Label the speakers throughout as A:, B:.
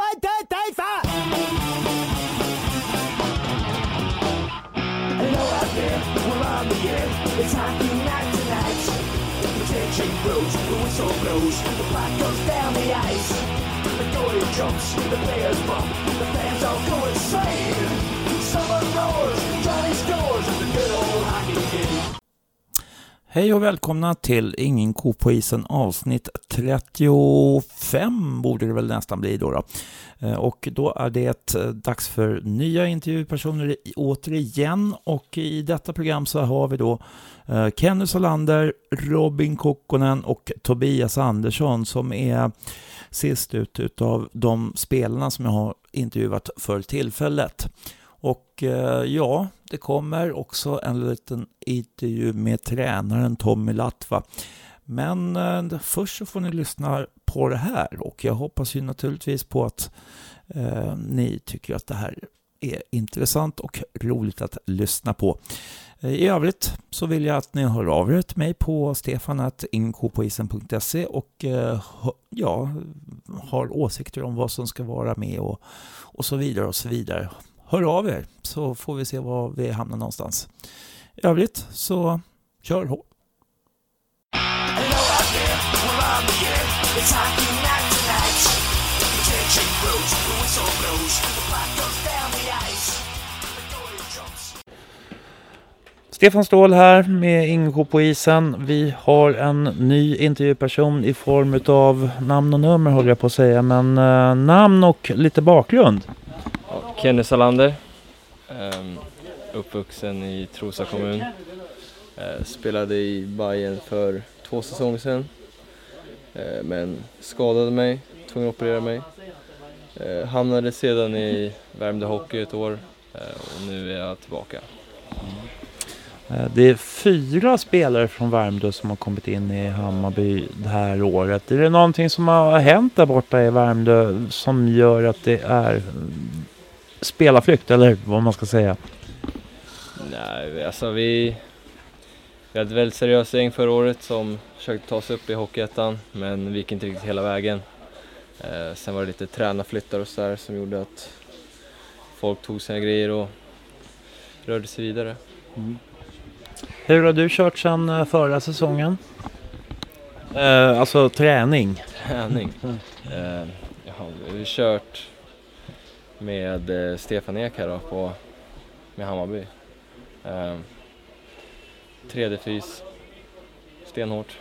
A: One, two, three, four.
B: Hello out there, we're on the air. It's hockey night tonight. The tension grows, the whistle blows, the puck goes down the ice. The goalie jumps, the players bump, the fans all go insane.
C: Hej och välkomna till Ingen ko på isen avsnitt 35 borde det väl nästan bli då. då. Eh, och då är det eh, dags för nya intervjupersoner återigen och i detta program så har vi då eh, Kenny Solander, Robin Kokkonen och Tobias Andersson som är sist ut utav de spelarna som jag har intervjuat för tillfället. Och eh, ja, det kommer också en liten intervju med tränaren Tommy Latva. Men eh, först så får ni lyssna på det här och jag hoppas ju naturligtvis på att eh, ni tycker att det här är intressant och roligt att lyssna på. I övrigt så vill jag att ni hör av er till mig på stefanatinkopoisen.se och eh, ja, har åsikter om vad som ska vara med och, och så vidare och så vidare. Hör av er så får vi se var vi hamnar någonstans. I övrigt så kör hårt. Stefan Ståhl här med Ingo på isen. Vi har en ny intervjuperson i form av namn och nummer håller jag på att säga, men eh, namn och lite bakgrund.
D: Kenny Salander, ehm, uppvuxen i Trosa kommun. Eh, spelade i Bayern för två säsonger sedan. Eh, men skadade mig, tvungen att operera mig. Eh, hamnade sedan i Värmdö Hockey ett år och nu är jag tillbaka.
C: Det är fyra spelare från Värmdö som har kommit in i Hammarby det här året. Är det någonting som har hänt där borta i Värmdö som gör att det är spelarflykt eller vad man ska säga?
D: Nej, alltså vi, vi hade ett väldigt seriöst gäng förra året som försökte ta sig upp i Hockeyettan men vi gick inte riktigt hela vägen. Eh, sen var det lite tränarflyttar och sådär som gjorde att folk tog sina grejer och rörde sig vidare.
C: Hur har du kört sedan eh, förra säsongen? Eh, alltså träning.
D: Träning. Eh, jaha, vi har kört med eh, Stefan Ek här då på, med Hammarby. Eh, 3D-fys, stenhårt,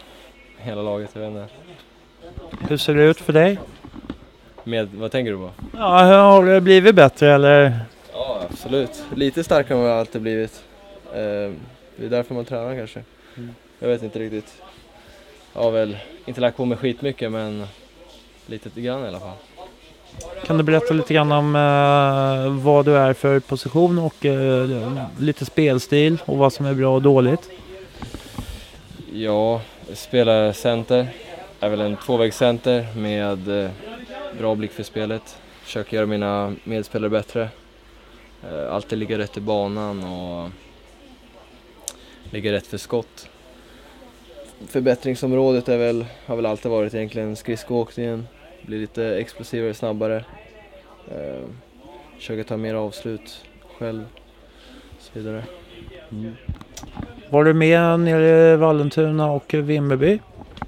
D: hela laget, jag vet inte.
C: Hur ser det ut för dig?
D: Med, vad tänker du på?
C: Ja, har det blivit bättre eller?
D: Ja, absolut. Lite starkare än vad jag alltid blivit. Eh, det är därför man tränar kanske.
C: Mm.
D: Jag vet inte riktigt. Jag har väl inte lagt på mig skitmycket men lite grann i alla fall.
C: Kan du berätta lite grann om eh, vad du är för position och eh, lite spelstil och vad som är bra och dåligt?
D: Ja, spelar center. Är väl en tvåvägscenter med eh, bra blick för spelet. Försöker göra mina medspelare bättre. Eh, alltid ligga rätt i banan och ligga rätt för skott. Förbättringsområdet är väl, har väl alltid varit egentligen skridskoåkningen. Bli lite explosivare, snabbare. Eh, försöka ta mer avslut själv och så vidare.
C: Var du med nere i Vallentuna och Vimmerby?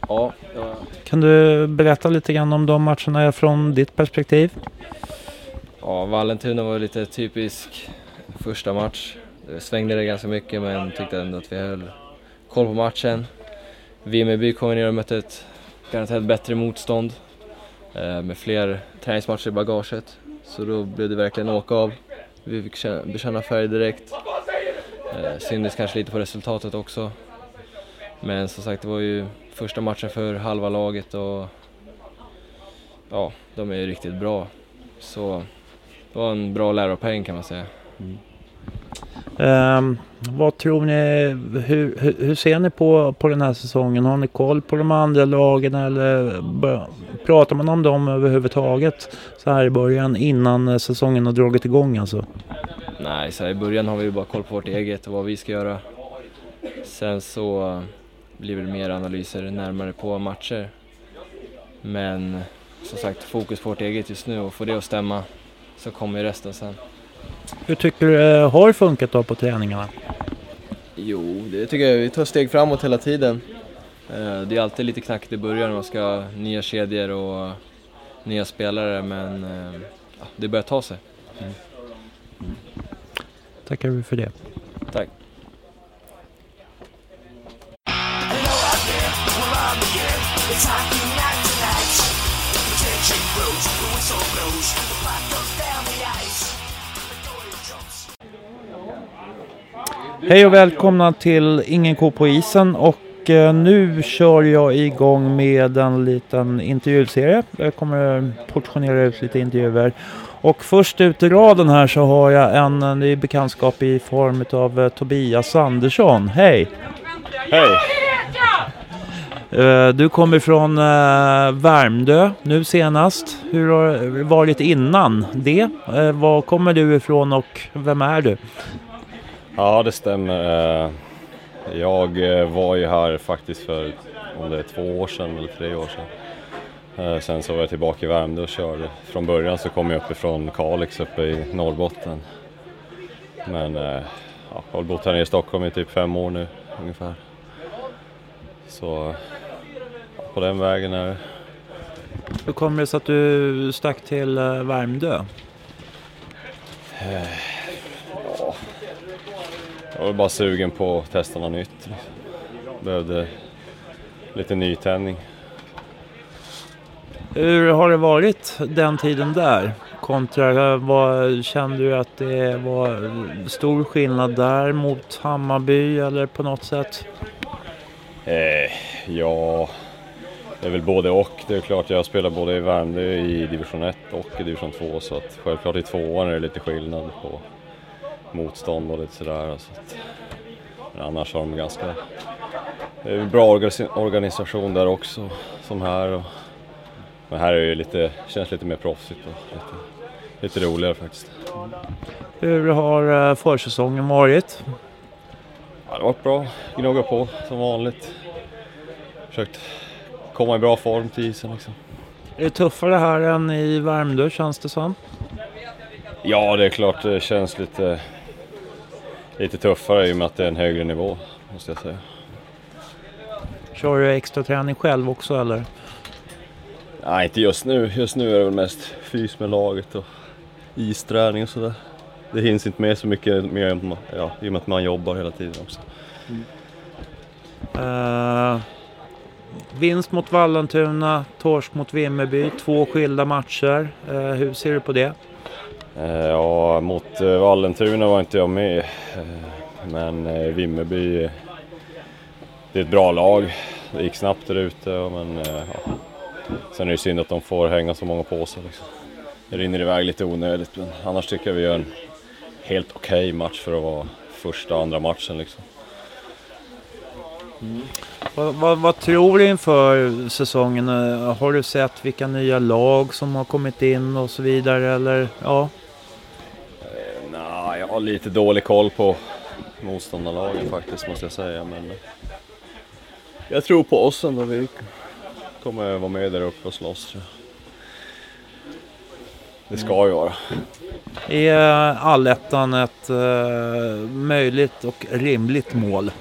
D: Ja, ja,
C: Kan du berätta lite grann om de matcherna från ditt perspektiv?
D: Ja, Vallentuna var lite typisk första match. Det svängde det ganska mycket men tyckte ändå att vi höll koll på matchen. Vimmerby kom ner och mötte ett garanterat bättre motstånd Eh, med fler träningsmatcher i bagaget. Så då blev det verkligen åka av. Vi fick känna, bekänna färg direkt. Eh, syndes kanske lite på resultatet också. Men som sagt, det var ju första matchen för halva laget och ja, de är ju riktigt bra. Så det var en bra läropeng kan man säga.
C: Mm. Um, vad tror ni, hur, hur, hur ser ni på, på den här säsongen? Har ni koll på de andra lagen eller bör, pratar man om dem överhuvudtaget så här i början innan säsongen har dragit igång alltså?
D: Nej, så här, i början har vi ju bara koll på vårt eget och vad vi ska göra. Sen så eh, blir det mer analyser närmare på matcher. Men som sagt fokus på vårt eget just nu och få det att stämma så kommer ju resten sen.
C: Hur tycker du det har funkat då på träningarna?
D: Jo, det tycker jag. Vi tar steg framåt hela tiden. Eh, Det är alltid lite knackigt i början när man ska ha nya kedjor och nya spelare men eh, ja, det börjar ta sig.
C: Tackar vi för det.
D: Tack.
B: It's hockey
C: Hej och välkomna till Ingen ko på isen och eh, nu kör jag igång med en liten intervjuserie. Jag kommer portionera ut lite intervjuer. Och först ut i raden här så har jag en eh, ny bekantskap i form av Tobias Andersson. Hej!
A: Hej!
C: Eh, Du kommer från eh, Värmdö nu senast. Hur har det varit innan det? Eh, Var kommer du ifrån och vem är du?
A: Ja, det stämmer. Eh, Jag eh, var ju här faktiskt för, om det är två år sedan eller tre år sedan. Eh, Sen så var jag tillbaka i Värmdö och körde. Från början så kom jag uppifrån Kalix uppe i Norrbotten. Men ja, jag har bott här nere i Stockholm i typ fem år nu ungefär. Så på den vägen är det.
C: Hur kommer det sig att du stack till Värmdö?
A: Jag var bara sugen på att testa något nytt. Behövde lite nytändning.
C: Hur har det varit den tiden där? Kontra, vad, kände du att det var stor skillnad där mot Hammarby eller på något sätt?
A: Eh, ja, det är väl både och. Det är klart jag spelar både i Värmdö i division 1 och i division 2 så att självklart i tvåan är det lite skillnad på motstånd och lite sådär. Så att, annars har de ganska det är bra organis- organisation där också som här. Och, men här är det lite, känns lite mer proffsigt och lite, lite roligare faktiskt.
C: Hur har eh, försäsongen varit?
A: Ja, det har varit bra, gnugga på som vanligt. Försökt komma i bra form till isen liksom.
C: Är det tuffare här än i Värmdö känns det som?
A: Ja, det är klart det känns lite, lite tuffare i och med att det är en högre nivå, måste jag säga.
C: Kör du extra träning själv också eller?
A: Nej, inte just nu. Just nu är det väl mest fys med laget och isträning och sådär. Det hinns inte med så mycket mer ja, i och med att man jobbar hela tiden också.
C: Eh, vinst mot Vallentuna, torsk mot Vimmerby, två skilda matcher. Eh, hur ser du på det?
A: Eh, ja, mot eh, Vallentuna var inte jag med. Eh, men Vimmerby, det är ett bra lag. Det gick snabbt där ute, men ja. Sen är det synd att de får hänga så många på sig. Liksom. Det rinner iväg lite onödigt, men annars tycker jag vi gör en helt okej match för att vara första och andra matchen. Liksom. Mm.
C: Vad, vad, vad tror du inför säsongen? Har du sett vilka nya lag som har kommit in och så vidare? Eller, ja.
A: Lite dålig koll på motståndarlagen faktiskt måste jag säga. Men eh, jag tror på oss ändå. Vi kommer vara med där uppe och slåss. Det ska ju vara.
C: Är allettan ett eh, möjligt och rimligt mål?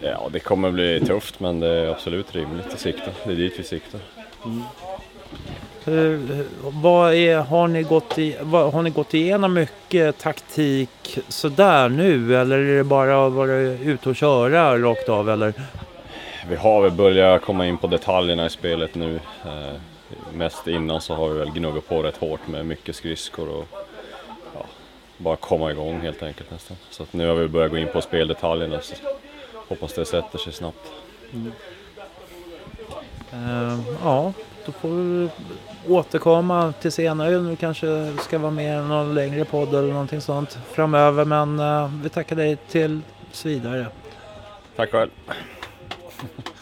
A: Ja, det kommer bli tufft men det är absolut rimligt att sikta. Det är dit vi siktar.
C: Hur, hur- vad är, har, ni gått i, vad, har ni gått igenom mycket taktik sådär nu? Eller är det bara att vara ute och köra rakt av? Eller?
A: Vi har väl börjat komma in på detaljerna i spelet nu. Eh, mest innan så har vi väl gnuggat på rätt hårt med mycket skridskor och ja, bara komma igång helt enkelt nästan. Så nu har vi börjat gå in på speldetaljerna. Så hoppas det sätter sig snabbt.
C: Eh, ja, då får vi återkomma till senare. Nu kanske ska vara med i någon längre podd eller någonting sånt framöver. Men eh, vi tackar dig tills vidare.
A: Tack själv!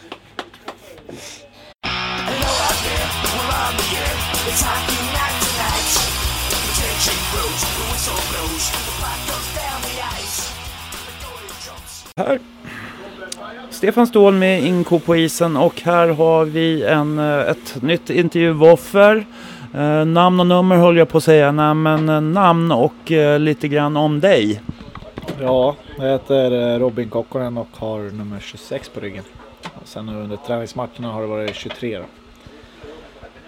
C: Här Stefan Ståhl med Inko på isen och här har vi en, eh, ett nytt intervjuoffer. Eh, namn och nummer höll jag på att säga, Nej, men eh, namn och eh, lite grann om dig.
E: Ja, jag heter eh, Robin Kokkonen och har nummer 26 på ryggen. Och sen nu under träningsmatcherna har det varit 23 då.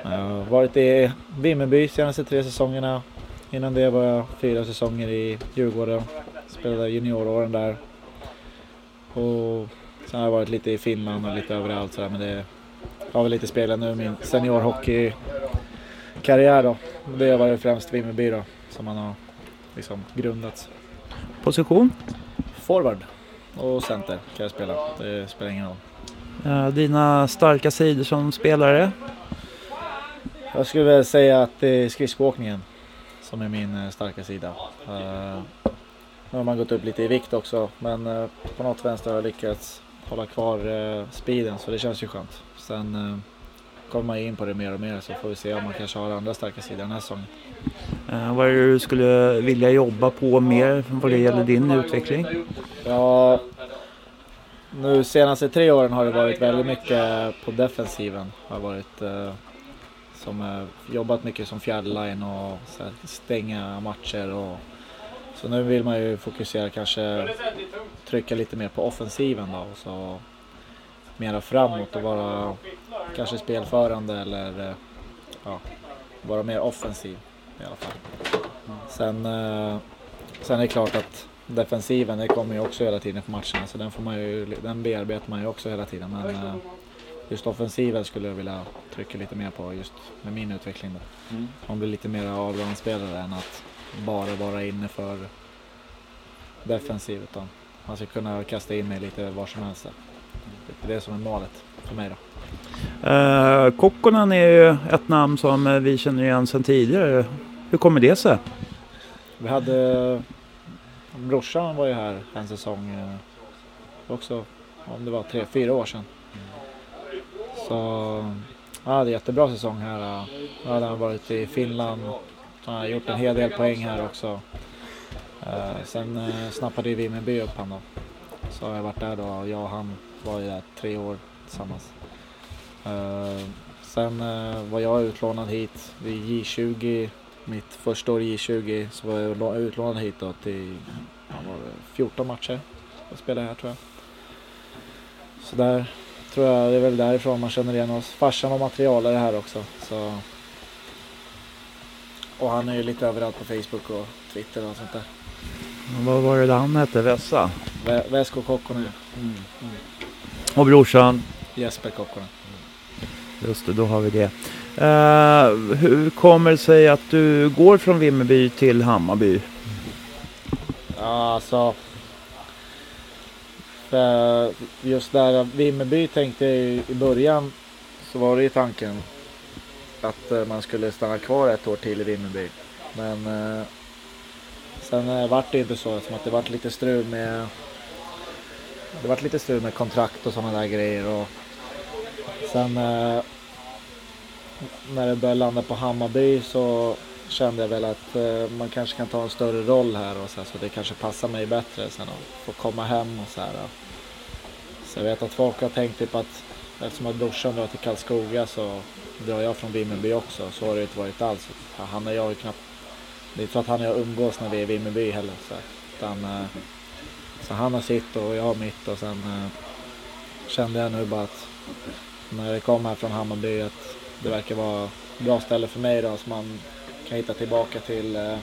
E: Jag har varit i Vimmerby senaste tre säsongerna. Innan det var jag fyra säsonger i Djurgården. Spelade junioråren där. Och sen har jag varit lite i Finland och lite överallt sådär men det har väl lite spelat nu min seniorhockeykarriär då. Det har varit främst Vimmerby då som man har liksom grundats.
C: Position?
E: Forward och center kan jag spela. Det spelar ingen roll.
C: Eh, dina starka sidor som spelare?
E: Jag skulle väl säga att det är skridskoåkningen som är min eh, starka sida. Eh, Nu har man gått upp lite i vikt också men på något vänster har jag lyckats hålla kvar eh, speeden så det känns ju skönt. Sen eh, kommer man in på det mer och mer så får vi se om man kanske har andra starka sidor den här säsongen.
C: Eh, Vad är det du skulle vilja jobba på mer vad det gäller din utveckling?
E: Ja, nu senaste tre åren har det varit väldigt mycket på defensiven. Har varit eh, som eh, jobbat mycket som fjärdeline och här, stänga matcher och så nu vill man ju fokusera kanske trycka lite mer på offensiven då och så mera framåt och vara kanske spelförande eller ja, vara mer offensiv i alla fall. Sen, eh, sen är det klart att defensiven det kommer ju också hela tiden på matcherna så den, får man ju, den bearbetar man ju också hela tiden. Men eh, just offensiven skulle jag vilja trycka lite mer på just med min utveckling. Då. Man blir lite mer allroundspelare än att bara vara inne för defensiv utan man ska kunna kasta in mig lite var som helst. Det är det som är målet för mig då.
C: Eh, Kokkonen är ju ett namn som vi känner igen sedan tidigare. Hur kommer det sig?
E: Vi hade brorsan var ju här en säsong eh, också om det var tre, fyra år sedan. Så han hade jättebra säsong här. Då hade han varit i Finland. Han har gjort en hel del poäng här också. Eh, sen eh, snappade ju Vimmerby upp han då. Så har jag varit där då. Jag och han var ju där tre år tillsammans. Eh, sen eh, var jag utlånad hit vid J20 mitt första år i J20 så var jag utlånad hit då till var det 14 matcher. Jag spelade här tror jag. Så där tror jag det är väl därifrån man känner igen oss. Farsan var materialare här också. Så. Och han är ju lite överallt på Facebook och Twitter och sånt där.
C: Vad var det han hette? Vessa?
E: Vä- Väsko Kokkonen.
C: Och brorsan?
E: Jesper Kokkonen.
C: Just det, då har vi det. Eh, hur kommer det sig att du går från Vimmerby till Hammarby?
E: Ja, alltså. För just där Vimmerby tänkte jag i början så var det ju tanken att eh, man skulle stanna kvar ett år till i Vimmerby. Men eh, sen eh, vart det inte så eftersom att det vart lite strul med det vart lite strul med kontrakt och sådana där grejer och sen eh, när det började landa på Hammarby så kände jag väl att eh, man kanske kan ta en större roll här och så, här, så det kanske passar mig bättre sen att få komma hem och så här. Så jag vet att folk har tänkt typ att eftersom att brorsan drar till Karlskoga så drar jag från Vimmerby också. Så har det inte varit alls. Han och jag har knappt, det är inte så att han och jag umgås när vi är i Vimmerby heller. Så. Utan, eh, så han har sitt och jag har mitt och sen eh, kände jag nu bara att när jag kom här från Hammarby att det verkar vara ett bra ställe för mig då så man kan hitta tillbaka till eh,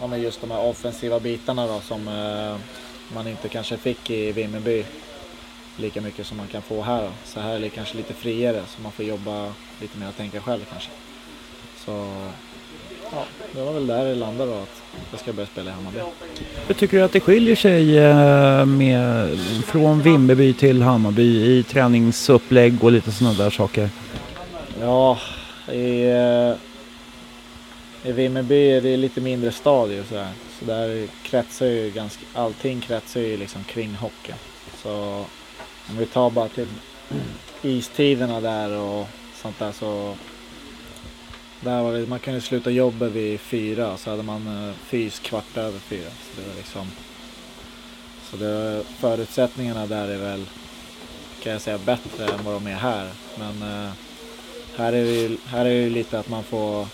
E: ja, just de här offensiva bitarna då som man inte kanske fick i Vimmerby lika mycket som man kan få här. Så här är det kanske lite friare så man får jobba lite mer och tänka själv kanske. Så ja, det var väl där det landade då att jag ska börja spela i Hammarby.
C: Hur tycker du att det skiljer sig eh, med, från Vimmerby till Hammarby i träningsupplägg och lite sådana där saker?
E: Ja, i, eh, i Vimmerby är det lite mindre stadion så, här. så där kretsar ju ganska, allting kretsar ju liksom kring hockeyn. Så om vi tar bara typ istiderna där och sånt där så där var det, man kunde sluta jobbet vid fyra så hade man eh, fys kvart över fyra. Så det var liksom så det, förutsättningarna där är väl kan jag säga, bättre än vad de är här. Men eh, här är det ju här är det ju lite att man får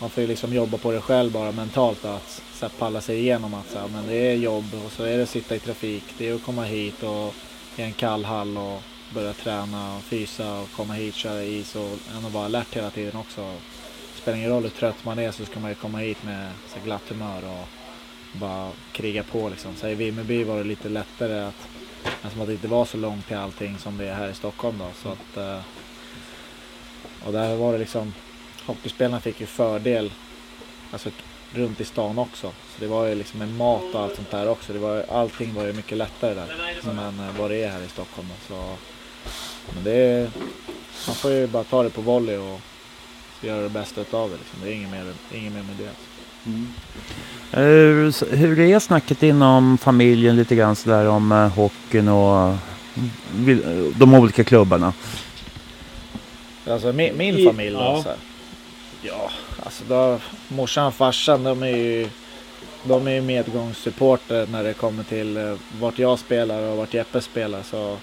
E: man får ju liksom jobba på det själv bara mentalt då, att så här, palla sig igenom att så här, men det är jobb och så är det att sitta i trafik, det är att komma hit och i en kall hall och börja träna och fysa och komma hit, köra is och ändå vara alert hela tiden också. Det spelar ingen roll hur trött man är så ska man ju komma hit med så glatt humör och bara kriga på liksom. Så i Vimmerby var det lite lättare att, eftersom att det inte var så långt till allting som det är här i Stockholm då. Så att, eh, och där var det liksom, hockeyspelarna fick ju fördel alltså, runt i stan också. Så det var ju liksom med mat och allt sånt där också. Det var, allting var ju mycket lättare där än eh, vad det är här i Stockholm. Så, men det är, man får ju bara ta det på volley och göra det bästa utav det. Liksom. Det är inget mer, inget mer med det.
C: Hur, hur är snacket inom familjen lite grann sådär om eh, hockeyn och vil- de olika klubbarna?
E: Alltså min, min familj
C: ja.
E: så här. Ja, alltså då, morsan och farsan de är ju de är medgångssupporter när det kommer till eh, vart jag spelar och vart Jeppe spelar. Så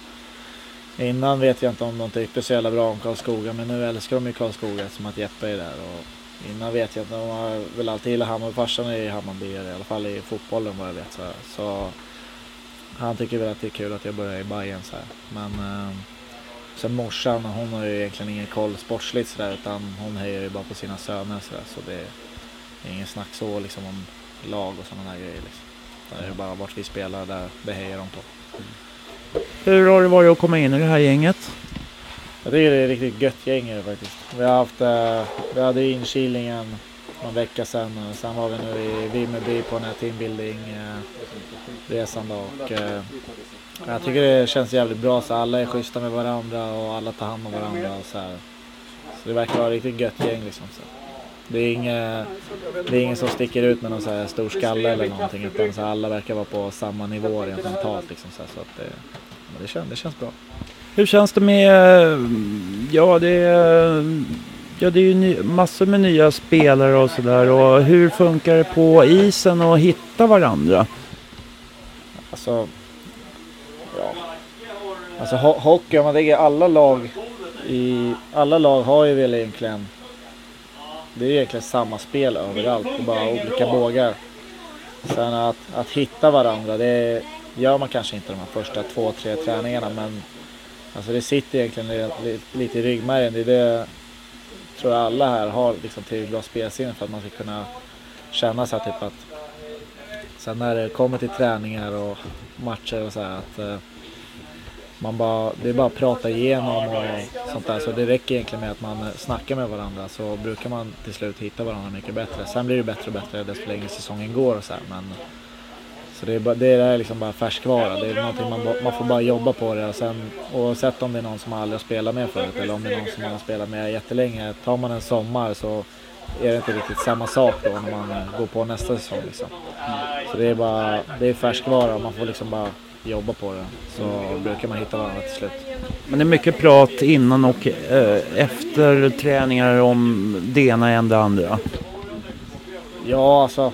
E: innan vet jag inte om de tyckte så jävla bra om Karlskoga men nu älskar de ju Karlskoga som att Jeppe är där. Och innan vet jag inte, de har väl alltid gillat Hammarby. Farsan är ju Hammarbyare i alla fall i fotbollen vad jag vet. Så, så han tycker väl att det är kul att jag börjar i Bayern så här. Men eh, Sen morsan, hon har ju egentligen ingen koll sportsligt sådär utan hon hejar ju bara på sina söner sådär så det är ingen snack så liksom om lag och sådana där grejer liksom. Det är bara vart vi spelar där, det hejar de på.
C: Hur har det varit att komma in i det här gänget?
E: Jag tycker det är ett riktigt gött gäng är det faktiskt. Vi har haft, eh, vi hade inkilningen någon vecka sedan och sen var vi nu i Vimmerby på den här teambuilding eh, då och eh, jag tycker det känns jävligt bra så alla är schyssta med varandra och alla tar hand om varandra och så här. Så det verkar vara ett riktigt gött gäng liksom. Så. Det är inget, det är ingen som sticker ut med någon så här stor skalle eller någonting utan så alla verkar vara på samma nivå rent mentalt liksom så, här, så att det, det, känns, det känns bra.
C: Hur känns det med, ja det är, ja, det är ju ny, massor med nya spelare och sådär och hur funkar det på isen att hitta varandra?
E: Alltså. Alltså ho- hockey, om man tänker alla lag i, alla lag har ju väl egentligen, det är ju egentligen samma spel överallt, det är bara olika bågar. Sen att, att hitta varandra, det gör man kanske inte de här första två, tre träningarna men alltså det sitter egentligen lite i ryggmärgen. Det är det tror jag alla här har liksom tillräckligt bra spelsinne för att man ska kunna känna sig typ att Sen när det kommer till träningar och matcher och så här att eh, man bara, det är bara att prata igenom och sånt där. Så det räcker egentligen med att man snackar med varandra så brukar man till slut hitta varandra mycket bättre. Sen blir det bättre och bättre desto längre säsongen går och så här. Men, så det är, bara, det är liksom bara färskvara. Det är någonting man, man får bara jobba på det. Och sen, oavsett om det är någon som aldrig har spelat med förut eller om det är någon som man har spelat med jättelänge. Tar man en sommar så är det inte riktigt samma sak då när man går på nästa säsong. Liksom. Så det är bara det är färskvara och man får liksom bara jobba på det. Så brukar man hitta varandra till slut.
C: Men det är mycket prat innan och eh, efter träningar om det ena än det andra.
E: Ja, alltså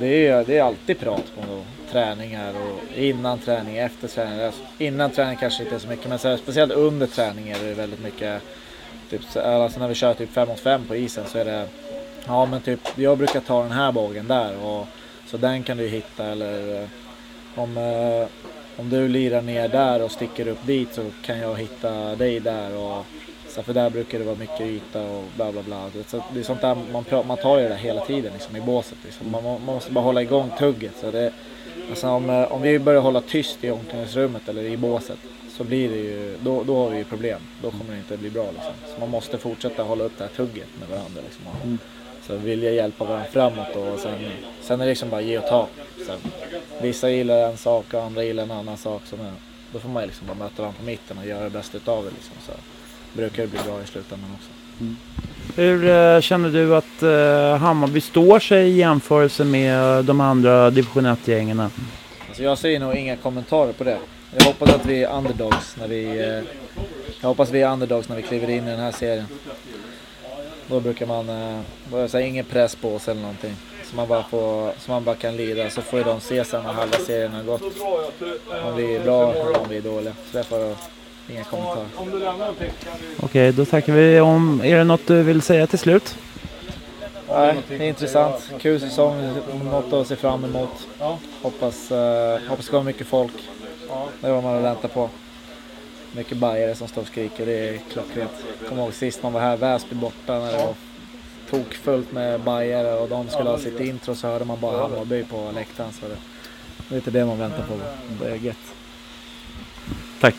E: det är, det är alltid prat på träningar och innan träning, efter träning. Alltså, innan träning kanske inte är så mycket, men så här, speciellt under träning är det väldigt mycket. Typ, så- alltså när vi kör typ 5 mot 5 på isen så är det, ja men typ jag brukar ta den här bågen där och så den kan du hitta eller om, eh, om du lirar ner där och sticker upp dit så kan jag hitta dig där och så för där brukar det vara mycket yta och bla bla bla. Så, det är sånt där man, pratar, man tar ju det där hela tiden liksom, i båset. Liksom. Man, man måste bara hålla igång tugget. Så det, alltså, om, eh, om vi börjar hålla tyst i omklädningsrummet eller i båset så blir det ju, då, då har vi ju problem. Då kommer det inte bli bra. Liksom. Så man måste fortsätta hålla upp det här tugget med varandra. Liksom. Mm. Så vill jag hjälpa varandra framåt och sen, sen är det liksom bara ge och ta. Sen, vissa gillar en sak och andra gillar en annan sak. Som är, då får man liksom bara möta varandra på mitten och göra det bästa utav det. Liksom. Så brukar det bli bra i slutändan också.
C: Hur eh, känner du att eh, Hammarby står sig i jämförelse med de andra division 1-gängen?
E: Alltså jag säger nog inga kommentarer på det. Jag hoppas att vi är underdogs när vi... Eh, jag hoppas vi är underdogs när vi kliver in i den här serien. Då brukar man, eh, här, ingen press på oss eller någonting. Så man bara, får, så man bara kan lida. Så får ju de se sen när halva serien har gått. Om vi är bra eller om vi är dåliga. Så därför inga kommentarer.
C: Okej, då tackar vi om. Är det något du vill säga till slut?
E: Nej, det är intressant. Kul säsong, något att se fram emot. Hoppas, eh, hoppas det kommer mycket folk. Det är vad man har väntat på. Mycket bajare som står och skriker, det är klockrent. Kommer ihåg sist man var här, Väsby borta, när det var tokfullt med bajare och de skulle ha sitt intro så hörde man bara Hammarby på läktaren. Så det, är lite det man väntar på. Det är gött.
C: Tack.